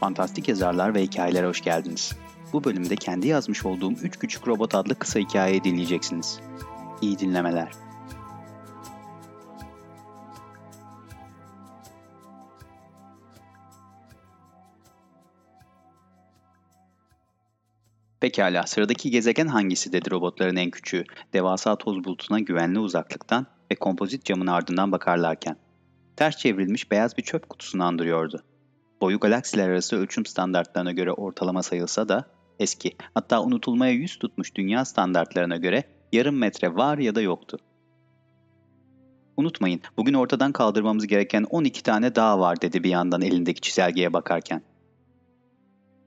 Fantastik yazarlar ve hikayelere hoş geldiniz. Bu bölümde kendi yazmış olduğum 3 Küçük Robot adlı kısa hikayeyi dinleyeceksiniz. İyi dinlemeler. Pekala, sıradaki gezegen hangisi dedi robotların en küçüğü, devasa toz bulutuna güvenli uzaklıktan ve kompozit camın ardından bakarlarken. Ters çevrilmiş beyaz bir çöp kutusunu andırıyordu. Boyu galaksiler arası ölçüm standartlarına göre ortalama sayılsa da eski, hatta unutulmaya yüz tutmuş dünya standartlarına göre yarım metre var ya da yoktu. Unutmayın, bugün ortadan kaldırmamız gereken 12 tane dağ var dedi bir yandan elindeki çizelgeye bakarken.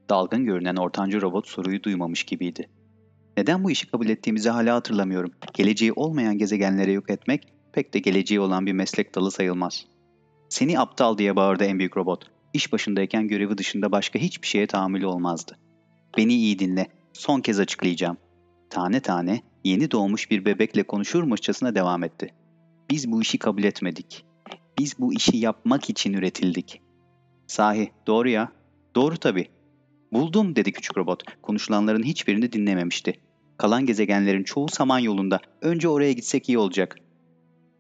Dalgın görünen ortancı robot soruyu duymamış gibiydi. Neden bu işi kabul ettiğimizi hala hatırlamıyorum. Geleceği olmayan gezegenleri yok etmek pek de geleceği olan bir meslek dalı sayılmaz. Seni aptal diye bağırdı en büyük robot. İş başındayken görevi dışında başka hiçbir şeye tahammülü olmazdı. Beni iyi dinle. Son kez açıklayacağım. Tane tane yeni doğmuş bir bebekle konuşurmuşçasına devam etti. Biz bu işi kabul etmedik. Biz bu işi yapmak için üretildik. Sahi, doğru ya. Doğru tabii. Buldum dedi küçük robot. Konuşulanların hiçbirini dinlememişti. Kalan gezegenlerin çoğu saman yolunda. Önce oraya gitsek iyi olacak.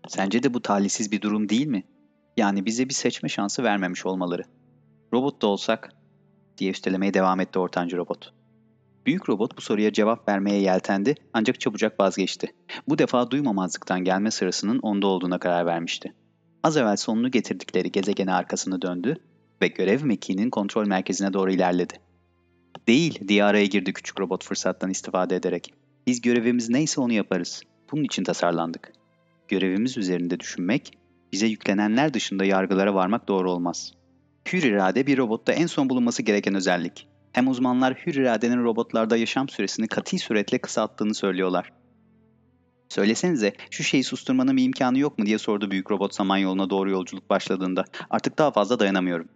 Sence de bu talihsiz bir durum değil mi? Yani bize bir seçme şansı vermemiş olmaları. Robot da olsak diye üstelemeye devam etti ortancı robot. Büyük robot bu soruya cevap vermeye yeltendi ancak çabucak vazgeçti. Bu defa duymamazlıktan gelme sırasının onda olduğuna karar vermişti. Az evvel sonunu getirdikleri gezegene arkasını döndü ve görev mekiğinin kontrol merkezine doğru ilerledi. Değil diye araya girdi küçük robot fırsattan istifade ederek. Biz görevimiz neyse onu yaparız. Bunun için tasarlandık. Görevimiz üzerinde düşünmek, bize yüklenenler dışında yargılara varmak doğru olmaz. Hür irade bir robotta en son bulunması gereken özellik. Hem uzmanlar hür iradenin robotlarda yaşam süresini kati suretle kısalttığını söylüyorlar. Söylesenize şu şeyi susturmanın bir imkanı yok mu diye sordu büyük robot Samanyolu'na doğru yolculuk başladığında. Artık daha fazla dayanamıyorum.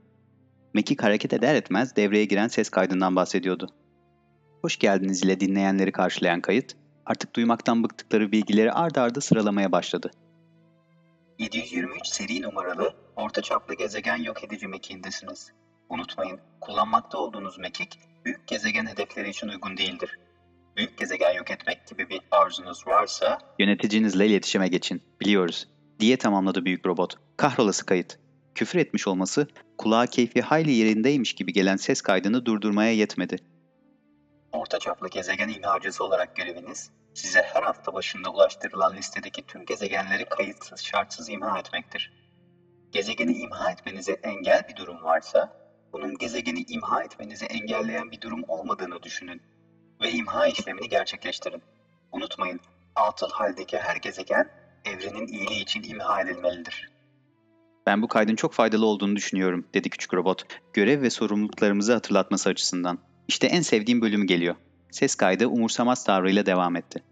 Mekik hareket eder etmez devreye giren ses kaydından bahsediyordu. Hoş geldiniz ile dinleyenleri karşılayan kayıt, artık duymaktan bıktıkları bilgileri ard arda sıralamaya başladı. 723 seri numaralı orta çaplı gezegen yok edici mekiğindesiniz. Unutmayın, kullanmakta olduğunuz mekik büyük gezegen hedefleri için uygun değildir. Büyük gezegen yok etmek gibi bir arzunuz varsa... Yöneticinizle iletişime geçin, biliyoruz, diye tamamladı büyük robot. Kahrolası kayıt. Küfür etmiş olması kulağa keyfi hayli yerindeymiş gibi gelen ses kaydını durdurmaya yetmedi. Orta çaplı gezegen imhacısı olarak göreviniz, size her hafta başında ulaştırılan listedeki tüm gezegenleri kayıtsız şartsız imha etmektir. Gezegeni imha etmenize engel bir durum varsa, bunun gezegeni imha etmenizi engelleyen bir durum olmadığını düşünün ve imha işlemini gerçekleştirin. Unutmayın, atıl haldeki her gezegen evrenin iyiliği için imha edilmelidir. Ben bu kaydın çok faydalı olduğunu düşünüyorum, dedi küçük robot, görev ve sorumluluklarımızı hatırlatması açısından. İşte en sevdiğim bölüm geliyor. Ses kaydı umursamaz tavrıyla devam etti.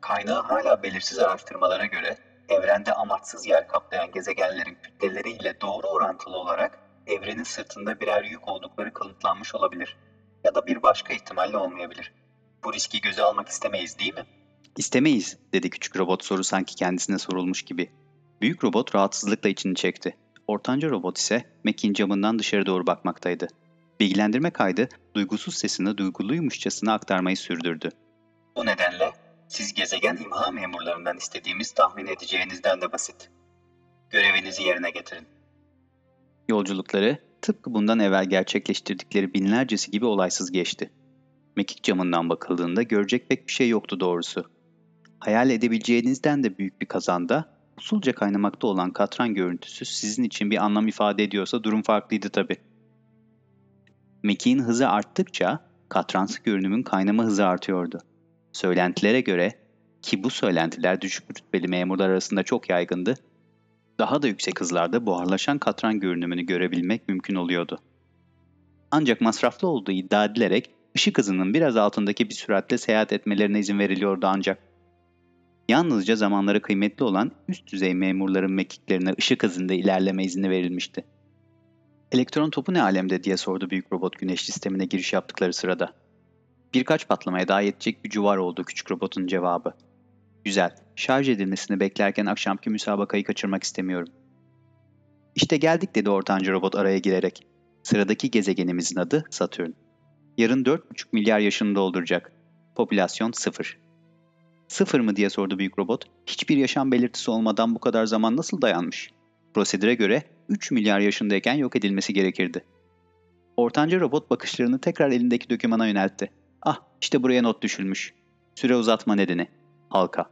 Kaynağı hala belirsiz araştırmalara göre evrende amaçsız yer kaplayan gezegenlerin kütleleriyle doğru orantılı olarak evrenin sırtında birer yük oldukları kanıtlanmış olabilir. Ya da bir başka ihtimalle olmayabilir. Bu riski göze almak istemeyiz değil mi? İstemeyiz, dedi küçük robot soru sanki kendisine sorulmuş gibi. Büyük robot rahatsızlıkla içini çekti. Ortanca robot ise Mac'in camından dışarı doğru bakmaktaydı. Bilgilendirme kaydı duygusuz sesini duyguluymuşçasına aktarmayı sürdürdü. Bu nedenle siz gezegen imha memurlarından istediğimiz tahmin edeceğinizden de basit. Görevinizi yerine getirin. Yolculukları tıpkı bundan evvel gerçekleştirdikleri binlercesi gibi olaysız geçti. Mekik camından bakıldığında görecek pek bir şey yoktu doğrusu. Hayal edebileceğinizden de büyük bir kazanda usulca kaynamakta olan katran görüntüsü sizin için bir anlam ifade ediyorsa durum farklıydı tabi. Mekiğin hızı arttıkça katransı görünümün kaynama hızı artıyordu. Söylentilere göre ki bu söylentiler düşük rütbeli memurlar arasında çok yaygındı, daha da yüksek hızlarda buharlaşan katran görünümünü görebilmek mümkün oluyordu. Ancak masraflı olduğu iddia edilerek ışık hızının biraz altındaki bir süratle seyahat etmelerine izin veriliyordu ancak. Yalnızca zamanları kıymetli olan üst düzey memurların mekiklerine ışık hızında ilerleme izni verilmişti. Elektron topu ne alemde diye sordu büyük robot güneş sistemine giriş yaptıkları sırada. Birkaç patlamaya daha yetecek gücü var oldu küçük robotun cevabı. Güzel, şarj edilmesini beklerken akşamki müsabakayı kaçırmak istemiyorum. İşte geldik dedi ortanca robot araya girerek. Sıradaki gezegenimizin adı Satürn. Yarın 4,5 milyar yaşını dolduracak. Popülasyon sıfır. Sıfır mı diye sordu büyük robot. Hiçbir yaşam belirtisi olmadan bu kadar zaman nasıl dayanmış? Prosedüre göre 3 milyar yaşındayken yok edilmesi gerekirdi. Ortanca robot bakışlarını tekrar elindeki dökümana yöneltti. Ah işte buraya not düşülmüş. Süre uzatma nedeni. Halka.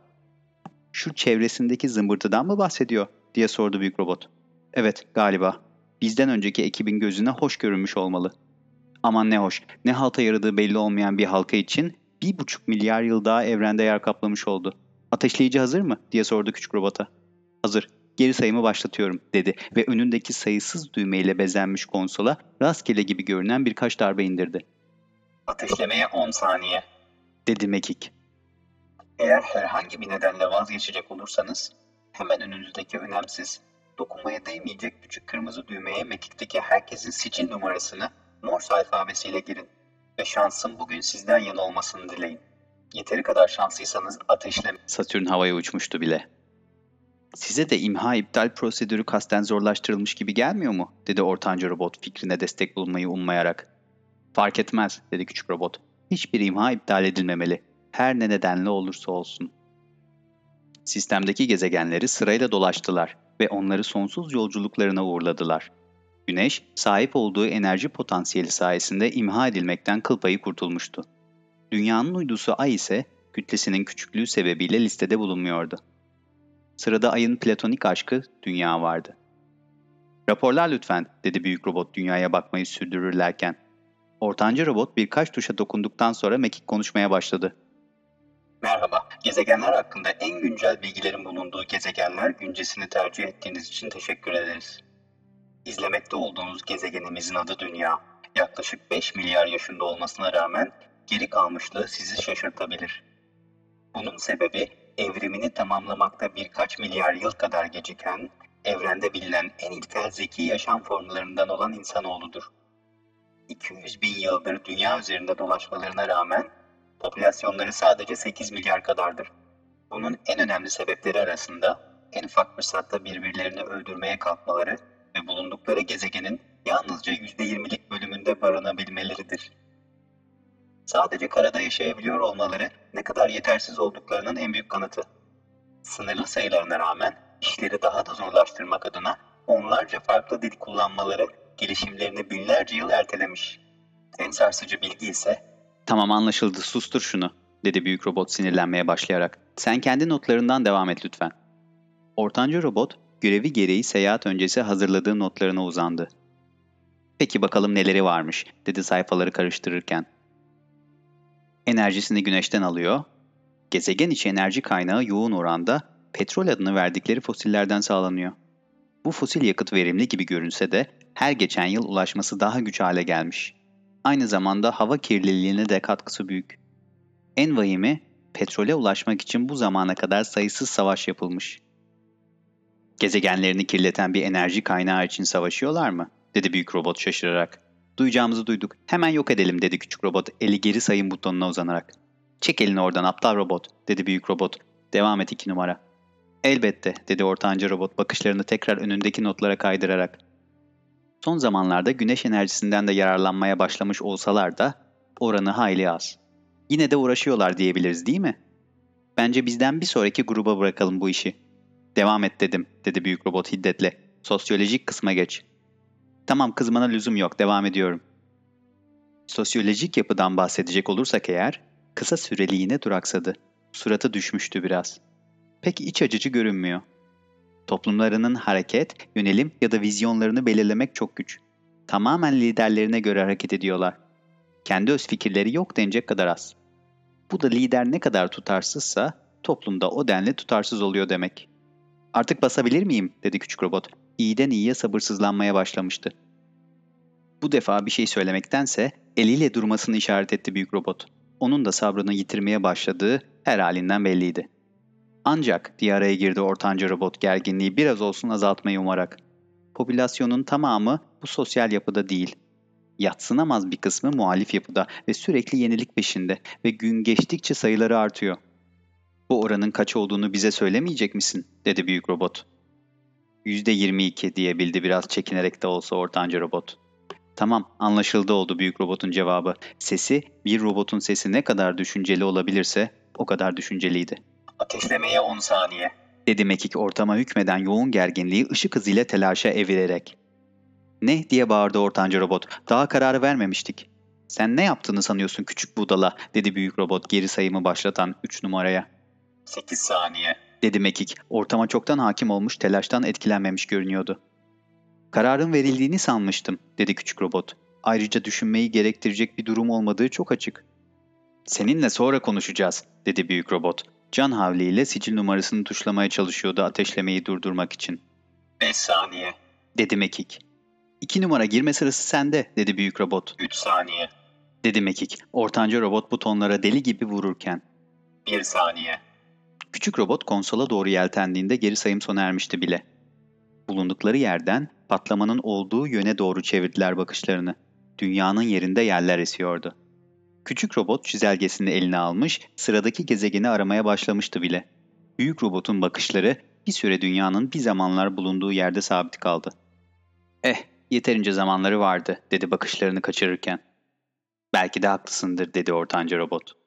Şu çevresindeki zımbırtıdan mı bahsediyor diye sordu büyük robot. Evet galiba. Bizden önceki ekibin gözüne hoş görünmüş olmalı. Aman ne hoş, ne halta yaradığı belli olmayan bir halka için bir buçuk milyar yıl daha evrende yer kaplamış oldu. Ateşleyici hazır mı? diye sordu küçük robota. Hazır. Geri sayımı başlatıyorum dedi ve önündeki sayısız düğmeyle bezenmiş konsola rastgele gibi görünen birkaç darbe indirdi. Ateşlemeye 10 saniye. Dedi Mekik. Eğer herhangi bir nedenle vazgeçecek olursanız hemen önünüzdeki önemsiz, dokunmaya değmeyecek küçük kırmızı düğmeye mekikteki herkesin sicil numarasını Morse alfabesiyle girin ve şansın bugün sizden yana olmasını dileyin. Yeteri kadar şanslıysanız ateşleme. Satürn havaya uçmuştu bile. Size de imha iptal prosedürü kasten zorlaştırılmış gibi gelmiyor mu? dedi ortanca robot fikrine destek bulmayı ummayarak. Fark etmez dedi küçük robot. Hiçbir imha iptal edilmemeli. Her ne nedenle olursa olsun. Sistemdeki gezegenleri sırayla dolaştılar ve onları sonsuz yolculuklarına uğurladılar. Güneş, sahip olduğu enerji potansiyeli sayesinde imha edilmekten kıl payı kurtulmuştu. Dünyanın uydusu Ay ise kütlesinin küçüklüğü sebebiyle listede bulunmuyordu. Sırada Ay'ın platonik aşkı Dünya vardı. Raporlar lütfen, dedi büyük robot dünyaya bakmayı sürdürürlerken. Ortanca robot birkaç tuşa dokunduktan sonra mekik konuşmaya başladı. Merhaba, gezegenler hakkında en güncel bilgilerin bulunduğu gezegenler güncesini tercih ettiğiniz için teşekkür ederiz. İzlemekte olduğunuz gezegenimizin adı Dünya. Yaklaşık 5 milyar yaşında olmasına rağmen geri kalmışlığı sizi şaşırtabilir. Bunun sebebi evrimini tamamlamakta birkaç milyar yıl kadar geciken, evrende bilinen en ilkel zeki yaşam formlarından olan insanoğludur. 200 bin yıldır dünya üzerinde dolaşmalarına rağmen popülasyonları sadece 8 milyar kadardır. Bunun en önemli sebepleri arasında en ufak fırsatta birbirlerini öldürmeye kalkmaları ve bulundukları gezegenin yalnızca %20'lik bölümünde barınabilmeleridir. Sadece karada yaşayabiliyor olmaları ne kadar yetersiz olduklarının en büyük kanıtı. Sınırlı sayılarına rağmen işleri daha da zorlaştırmak adına onlarca farklı dil kullanmaları gelişimlerini binlerce yıl ertelemiş. En sarsıcı bilgi ise Tamam anlaşıldı sustur şunu dedi büyük robot sinirlenmeye başlayarak. Sen kendi notlarından devam et lütfen. Ortanca robot görevi gereği seyahat öncesi hazırladığı notlarına uzandı. Peki bakalım neleri varmış dedi sayfaları karıştırırken. Enerjisini güneşten alıyor. Gezegen içi enerji kaynağı yoğun oranda petrol adını verdikleri fosillerden sağlanıyor. Bu fosil yakıt verimli gibi görünse de her geçen yıl ulaşması daha güç hale gelmiş. Aynı zamanda hava kirliliğine de katkısı büyük. En vahimi petrole ulaşmak için bu zamana kadar sayısız savaş yapılmış. Gezegenlerini kirleten bir enerji kaynağı için savaşıyorlar mı? dedi büyük robot şaşırarak. Duyacağımızı duyduk. Hemen yok edelim dedi küçük robot eli geri sayım butonuna uzanarak. Çek elini oradan aptal robot dedi büyük robot. Devam et iki numara. Elbette dedi ortanca robot bakışlarını tekrar önündeki notlara kaydırarak. Son zamanlarda güneş enerjisinden de yararlanmaya başlamış olsalar da oranı hayli az. Yine de uğraşıyorlar diyebiliriz değil mi? Bence bizden bir sonraki gruba bırakalım bu işi. Devam et dedim, dedi büyük robot hiddetle. Sosyolojik kısma geç. Tamam kızmana lüzum yok, devam ediyorum. Sosyolojik yapıdan bahsedecek olursak eğer, kısa süreliğine duraksadı. Suratı düşmüştü biraz. Pek iç acıcı görünmüyor. Toplumlarının hareket, yönelim ya da vizyonlarını belirlemek çok güç. Tamamen liderlerine göre hareket ediyorlar. Kendi öz fikirleri yok denecek kadar az. Bu da lider ne kadar tutarsızsa toplumda o denli tutarsız oluyor demek. Artık basabilir miyim dedi küçük robot. İyiden iyiye sabırsızlanmaya başlamıştı. Bu defa bir şey söylemektense eliyle durmasını işaret etti büyük robot. Onun da sabrını yitirmeye başladığı her halinden belliydi. Ancak diye araya girdi ortanca robot gerginliği biraz olsun azaltmayı umarak. Popülasyonun tamamı bu sosyal yapıda değil. Yatsınamaz bir kısmı muhalif yapıda ve sürekli yenilik peşinde ve gün geçtikçe sayıları artıyor. Bu oranın kaç olduğunu bize söylemeyecek misin? dedi büyük robot. %22 diyebildi biraz çekinerek de olsa ortanca robot. Tamam, anlaşıldı oldu büyük robotun cevabı. Sesi, bir robotun sesi ne kadar düşünceli olabilirse o kadar düşünceliydi. Ateşlemeye 10 saniye. Dedi Mekik ortama hükmeden yoğun gerginliği ışık hızıyla telaşa evirerek. Ne diye bağırdı ortanca robot. Daha kararı vermemiştik. Sen ne yaptığını sanıyorsun küçük budala dedi büyük robot geri sayımı başlatan 3 numaraya. 8 saniye. Dedi Mekik ortama çoktan hakim olmuş telaştan etkilenmemiş görünüyordu. Kararın verildiğini sanmıştım dedi küçük robot. Ayrıca düşünmeyi gerektirecek bir durum olmadığı çok açık. Seninle sonra konuşacağız dedi büyük robot. Can havliyle sicil numarasını tuşlamaya çalışıyordu ateşlemeyi durdurmak için. 5 saniye. Dedi Mekik. İki numara girme sırası sende dedi büyük robot. 3 saniye. Dedi Mekik. Ortanca robot butonlara deli gibi vururken. 1 saniye. Küçük robot konsola doğru yeltendiğinde geri sayım sona ermişti bile. Bulundukları yerden patlamanın olduğu yöne doğru çevirdiler bakışlarını. Dünyanın yerinde yerler esiyordu. Küçük robot çizelgesini eline almış, sıradaki gezegeni aramaya başlamıştı bile. Büyük robotun bakışları bir süre dünyanın bir zamanlar bulunduğu yerde sabit kaldı. Eh, yeterince zamanları vardı, dedi bakışlarını kaçırırken. Belki de haklısındır, dedi ortanca robot.